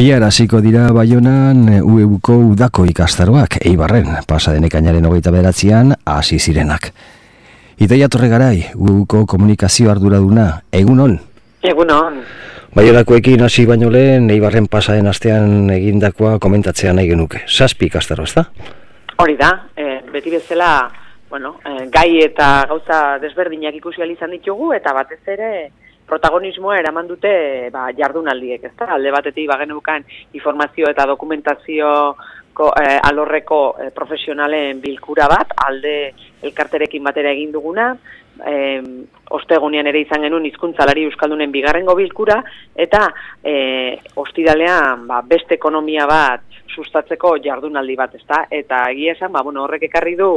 Bihar hasiko dira Baionan UEUko udako ikastaroak Eibarren pasa denekainaren hogeita beratzean hasi zirenak. Idoia Torre Garai, UEUko komunikazio arduraduna, egun hon? Egun hon. Baionakoekin hasi baino lehen Eibarren pasa den astean egindakoa komentatzea nahi genuke. Zazpi ikastaro, ez da? Hori da, e, beti bezala, bueno, e, gai eta gauza desberdinak ikusi izan ditugu eta batez ere protagonismoa eraman dute ba, jardunaldiek, ezta? Alde batetik ba genukan informazio eta dokumentazio ko, eh, alorreko eh, profesionalen bilkura bat, alde elkarterekin batera egin duguna, eh, ostegunean ere izan genuen hizkuntzalari euskaldunen bigarrengo bilkura, eta eh, ostidalean ba, beste ekonomia bat sustatzeko jardunaldi bat, ezta? Eta egia esan, ba, bueno, horrek ekarri du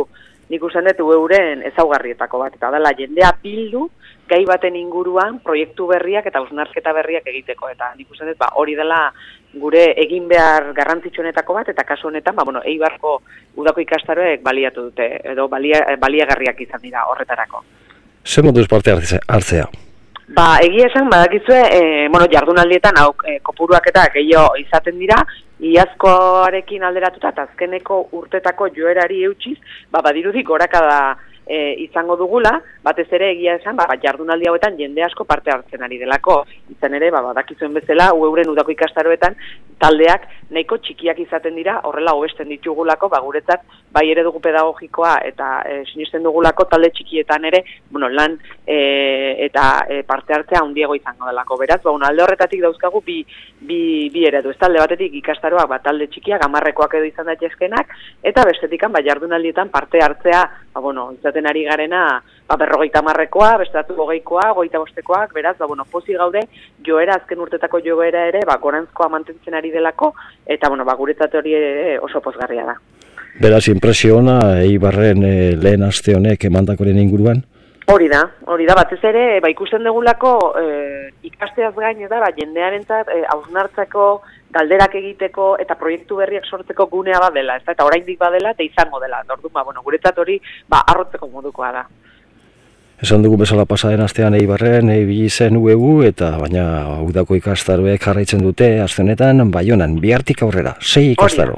nik usan dut euren ezaugarrietako bat, eta dela jendea bildu, gai baten inguruan proiektu berriak eta usnarketa berriak egiteko, eta nik usan dut ba, hori dela gure egin behar garrantzitsuenetako bat, eta kasu honetan, ba, bueno, eibarko udako ikastaroek baliatu dute, edo balia, baliagarriak izan dira horretarako. Zer moduz parte hartzea? Ba, egia esan, badakizue, e, bueno, jardunaldietan, hau, e, kopuruak eta gehiago izaten dira, iazkoarekin alderatuta, eta azkeneko urtetako joerari eutxiz, ba, badirudik gorakada e, izango dugula, batez ere egia esan, ba, jardunaldi hauetan jende asko parte hartzen ari delako. Izan ere, ba, badakizuen bezala, euren udako ikastaroetan, taldeak nahiko txikiak izaten dira, horrela hobesten ditugulako, ba, guretzat, bai ere dugu pedagogikoa eta e, sinisten dugulako talde txikietan ere, bueno, lan e, eta e, parte hartzea handiego izango delako. Beraz, ba, alde horretatik dauzkagu bi, bi, bi eredu. Ez talde batetik ikastaroak, ba, talde txikiak, amarrekoak edo izan daitezkenak, eta bestetikan, ba, jardunaldietan parte hartzea, ba, bueno, izaten ari garena, ba, berrogeita marrekoa, bestatu gogeikoa, goita bostekoak, beraz, ba, bueno, pozi gaude, joera, azken urtetako joera ere, ba, gorantzkoa mantentzen ari delako, eta, bueno, ba, guretzat hori oso pozgarria da. Beraz, impresiona, eibarren e, lehen aste honek emandakoren inguruan? Hori da, hori da, batez ere, ba, ikusten degulako e, ikasteaz gain, da, ba, jendearen zat, e, galderak egiteko eta proiektu berriak sortzeko gunea badela, ez da, eta oraindik badela eta izango dela. Orduan, ba, bueno, guretzat hori, ba, arrotzeko modukoa da. Esan dugu bezala pasaden astean eibarren, ebi zen uegu, eta baina udako ikastaroek jarraitzen dute, aztenetan, baionan, bihartik aurrera, sei ikastaro.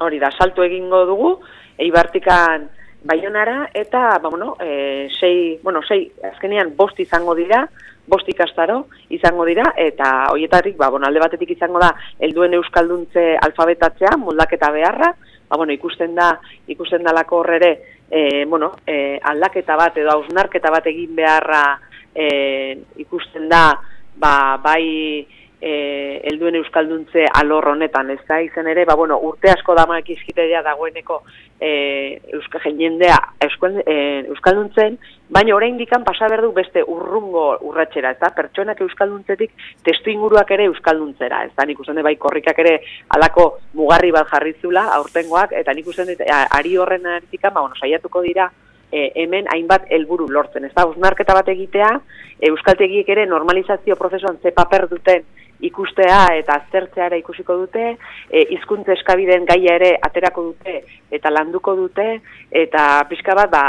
Hori da, salto egingo dugu, eibartikan baionara, eta, ba, bueno, e, sei, bueno, sei, azkenean, bost izango dira, bost ikastaro izango dira, eta horietarik, ba, bueno, alde batetik izango da, helduen euskalduntze alfabetatzea, moldaketa beharra, ba, bueno, ikusten da, ikusten da lako horrere, e, bueno, e, aldaketa bat edo hausnarketa bat egin beharra e, ikusten da, ba, bai, e, elduen euskalduntze alor honetan, ez da, izen ere, ba, bueno, urte asko dama ekizkitea dagoeneko e, euskal jendea euskal, e, euskalduntzen, baina orain dikan pasa berdu beste urrungo urratxera, ez da, pertsonak euskalduntzetik testu inguruak ere euskalduntzera, ez da, nik usen bai korrikak ere alako mugarri bat jarrizula, aurtengoak, eta nik usen ari horren erdikan, ba, bueno, saiatuko dira, e, hemen hainbat helburu lortzen. Ez da, bat egitea, euskaltegiek ere normalizazio prozesuan ze paper duten ikustea eta aztertzeara ikusiko dute, e, izkuntza eskabideen gaia ere aterako dute eta landuko dute, eta pixka bat ba,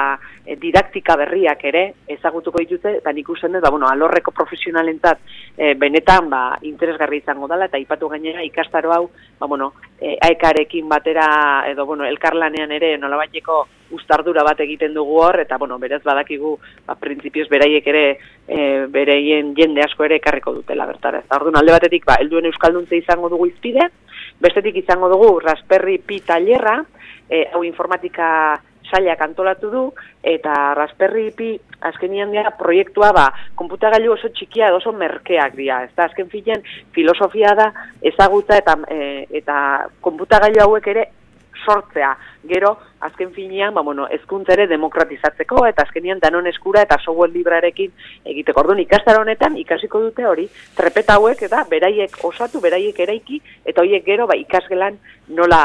e, didaktika berriak ere ezagutuko dituzte, eta nik usten dut, ba, bueno, alorreko profesionalentzat e, benetan ba, interesgarri izango dela, eta ipatu gainera ikastaro hau, ba, bueno, e, aekarekin batera, edo bueno, elkarlanean ere nolabaiteko ustardura bat egiten dugu hor, eta bueno, berez badakigu, ba, prinsipioz beraiek ere, e, bereien jende asko ere ekarriko dutela bertara. Eta orduan alde batetik, ba, helduen euskalduntze izango dugu izpide, bestetik izango dugu Raspberry Pi tailerra, e, hau informatika sailak antolatu du, eta Raspberry Pi azkenian dira proiektua ba, konputagailu oso txikia oso merkeak dira. Ez da, azken filen filosofia da ezagutza eta, e, eta konputagailu hauek ere sortzea. Gero, azken finean, ba, bueno, ezkuntza ere demokratizatzeko, eta azkenian danon eskura eta software librarekin egiteko. Orduan, ikastar honetan, ikasiko dute hori, trepeta hauek, eta beraiek osatu, beraiek eraiki, eta horiek gero, ba, ikasgelan nola,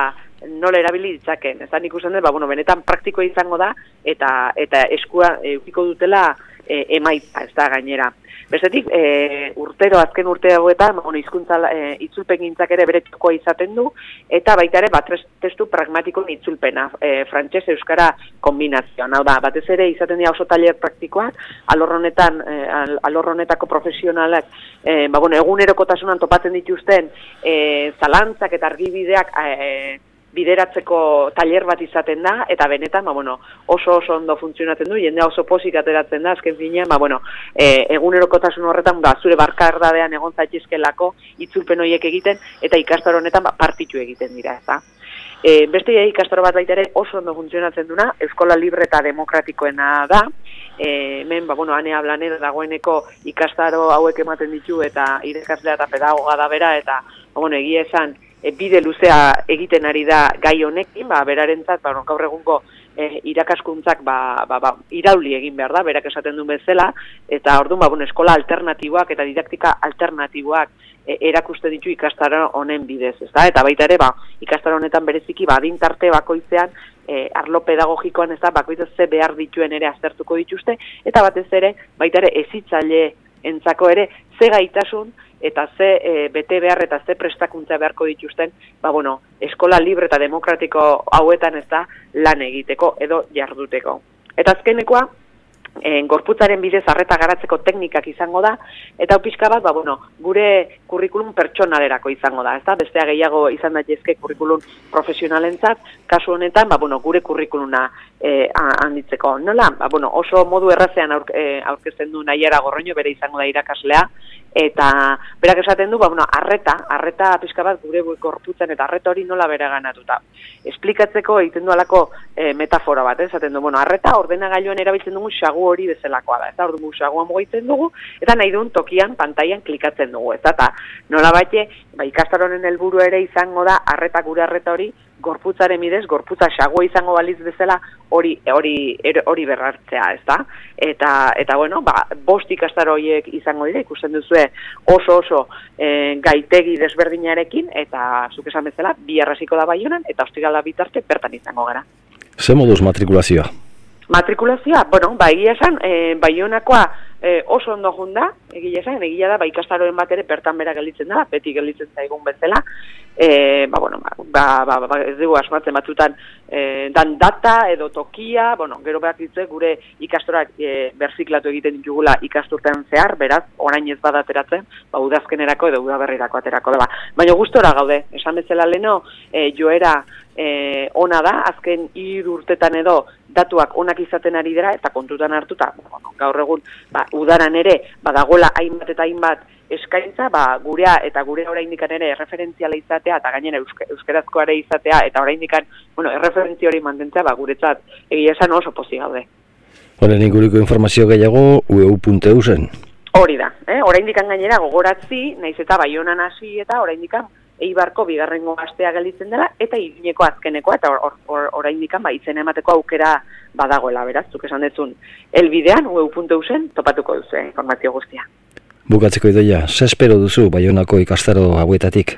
nola erabili ditzaken. Ez da nik dut, ba, bueno, benetan praktiko izango da, eta eta eskua eukiko dutela e, emaitza, ez da gainera. Bestetik, e, urtero, azken urte hauetan, bueno, izkuntza e, itzulpen gintzak ere bere izaten du, eta baita ere, bat testu pragmatikoen itzulpena, e, frantxez euskara kombinazioa. Hau da, batez ere, izaten dira oso taller praktikoak, alorronetan, e, alorronetako profesionalak, e, ba, bueno, egunerokotasunan topatzen dituzten, e, zalantzak eta argibideak, e, bideratzeko tailer bat izaten da, eta benetan, ba, bueno, oso oso ondo funtzionatzen du, jendea oso posik ateratzen da, azken finean, ba, bueno, e, egunerokotasun horretan, ba, zure barkardadean egon zaitizkelako itzulpen horiek egiten, eta ikastar honetan ba, partitu egiten dira, ez da. E, beste ikastaro bat baita ere oso ondo funtzionatzen duna, eskola libre eta demokratikoena da, e, hemen, ba, bueno, anea blanera dagoeneko ikastaro hauek ematen ditu, eta irekaslea eta pedagoga da bera, eta, ba, bueno, egia esan, e, bide luzea egiten ari da gai honekin, ba, berarentzat, ba, gaur egungo e, irakaskuntzak ba, ba, ba, irauli egin behar da, berak esaten duen bezala, eta orduan, ba, bueno, eskola alternatiboak eta didaktika alternatiboak e, erakuste ditu ikastaro honen bidez, ez da? Eta baita ere, ba, ikastaro honetan bereziki, ba, adintarte bakoitzean, e, arlo pedagogikoan ez da, bakoitza ze behar dituen ere aztertuko dituzte, eta batez ere, baita ere, ezitzaile entzako ere, ze gaitasun, eta ze e, bete behar eta ze prestakuntza beharko dituzten, ba bueno, eskola libre eta demokratiko hauetan ez da lan egiteko edo jarduteko. Eta azkenekoa, en, gorputzaren bidez arreta garatzeko teknikak izango da, eta pixka bat, ba, bueno, gure kurrikulum pertsonalerako izango da, ezta? Bestea gehiago izan daitezke kurrikulum profesionalentzat, kasu honetan, ba, bueno, gure kurrikuluna e, handitzeko. Nola, ba, bueno, oso modu errazean aurk, e, aurkezten du nahiara gorroño, bere izango da irakaslea, eta berak esaten du, ba, bueno, arreta, arreta pixka bat gure gorputzen eta arreta hori nola bere ganatuta. Esplikatzeko egiten du alako e, metafora bat, esaten du, bueno, arreta ordenagailuan erabiltzen dugu xagu hori bezalakoa da. Eta ordu musagoan mugitzen dugu eta nahi duen tokian pantailan klikatzen dugu. Eta ta nola baite, ba ikastaronen helburu ere izango da arreta gure arreta hori gorputzaren bidez, gorputza xagoa izango baliz bezala hori hori hori berrartzea, ezta? Eta eta bueno, ba bost ikastaro horiek izango dira, ikusten duzue oso oso e, gaitegi desberdinarekin eta zuk esan bezala bi arrasiko da baionan eta ostigala bitarte bertan izango gara. Ze moduz matrikulazioa? Matrikulazioa, bueno, ba, egia esan, e, baionakoa e, oso ondo junda, egia esan, egia da, ba, ikastaroen bat ere pertan bera gelditzen da, beti gelditzen zaigun bezala, e, ba, bueno, ba, ba, ba, ba, ez dugu asmatzen batzutan e, dan data edo tokia, bueno, gero behar ditze, gure ikastorak e, berziklatu egiten ditugula ikasturtean zehar, beraz, orain ez badateratzen, ba, udazkenerako edo udaberrirako aterako da, ba. Baina gustora gaude, esan bezala leno, e, joera, e, ona da, azken hiru urtetan edo datuak onak izaten ari dira eta kontutan hartuta, bueno, gaur egun ba, udaran ere badagola hainbat eta hainbat eskaintza, ba, gurea eta gure oraindik ere referentziala izatea eta gainera euske, euskerazko ere izatea eta oraindik bueno, erreferentzia hori mantentzea ba, guretzat egia esan oso pozi gaude. Horen inguriko informazio gehiago ueu.eu zen? Hori da, eh? oraindik gainera gogoratzi, naiz eta baionan hasi eta oraindik eibarko bigarrengo astea gelditzen dela, eta irineko azkenekoa, eta oraindik or, or, ba, izen emateko aukera badagoela, beraz, zuk esan dezun, elbidean, ueu.eusen, topatuko duzu informazio guztia. Bukatzeko idoia, espero duzu baionako ikastaro hauetatik?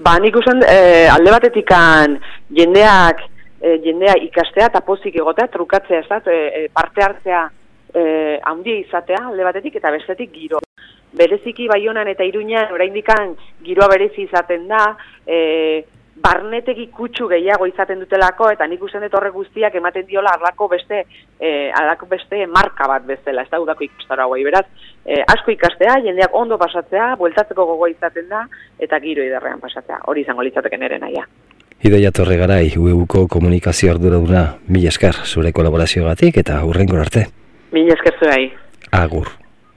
Ba, nik usan, e, alde batetikan jendeak, e, jendea ikastea eta pozik egotea, trukatzea, ez e, parte hartzea, e, handia izatea, alde batetik, eta bestetik giro bereziki baionan eta iruñan oraindikan giroa berezi izaten da, e, barnetegi kutsu gehiago izaten dutelako eta nik usten dut horrek guztiak ematen diola alako beste e, alako beste marka bat bezala, ez da udako ikastara hauai, beraz, e, asko ikastea, jendeak ondo pasatzea, bueltatzeko gogoa izaten da, eta giro iderrean pasatzea, hori izango litzateke nere naia. Idoia Torre Garai, UEUko komunikazio arduraduna, mila esker, zure kolaborazio gatik eta hurrengo arte. Mila esker zuai. Agur.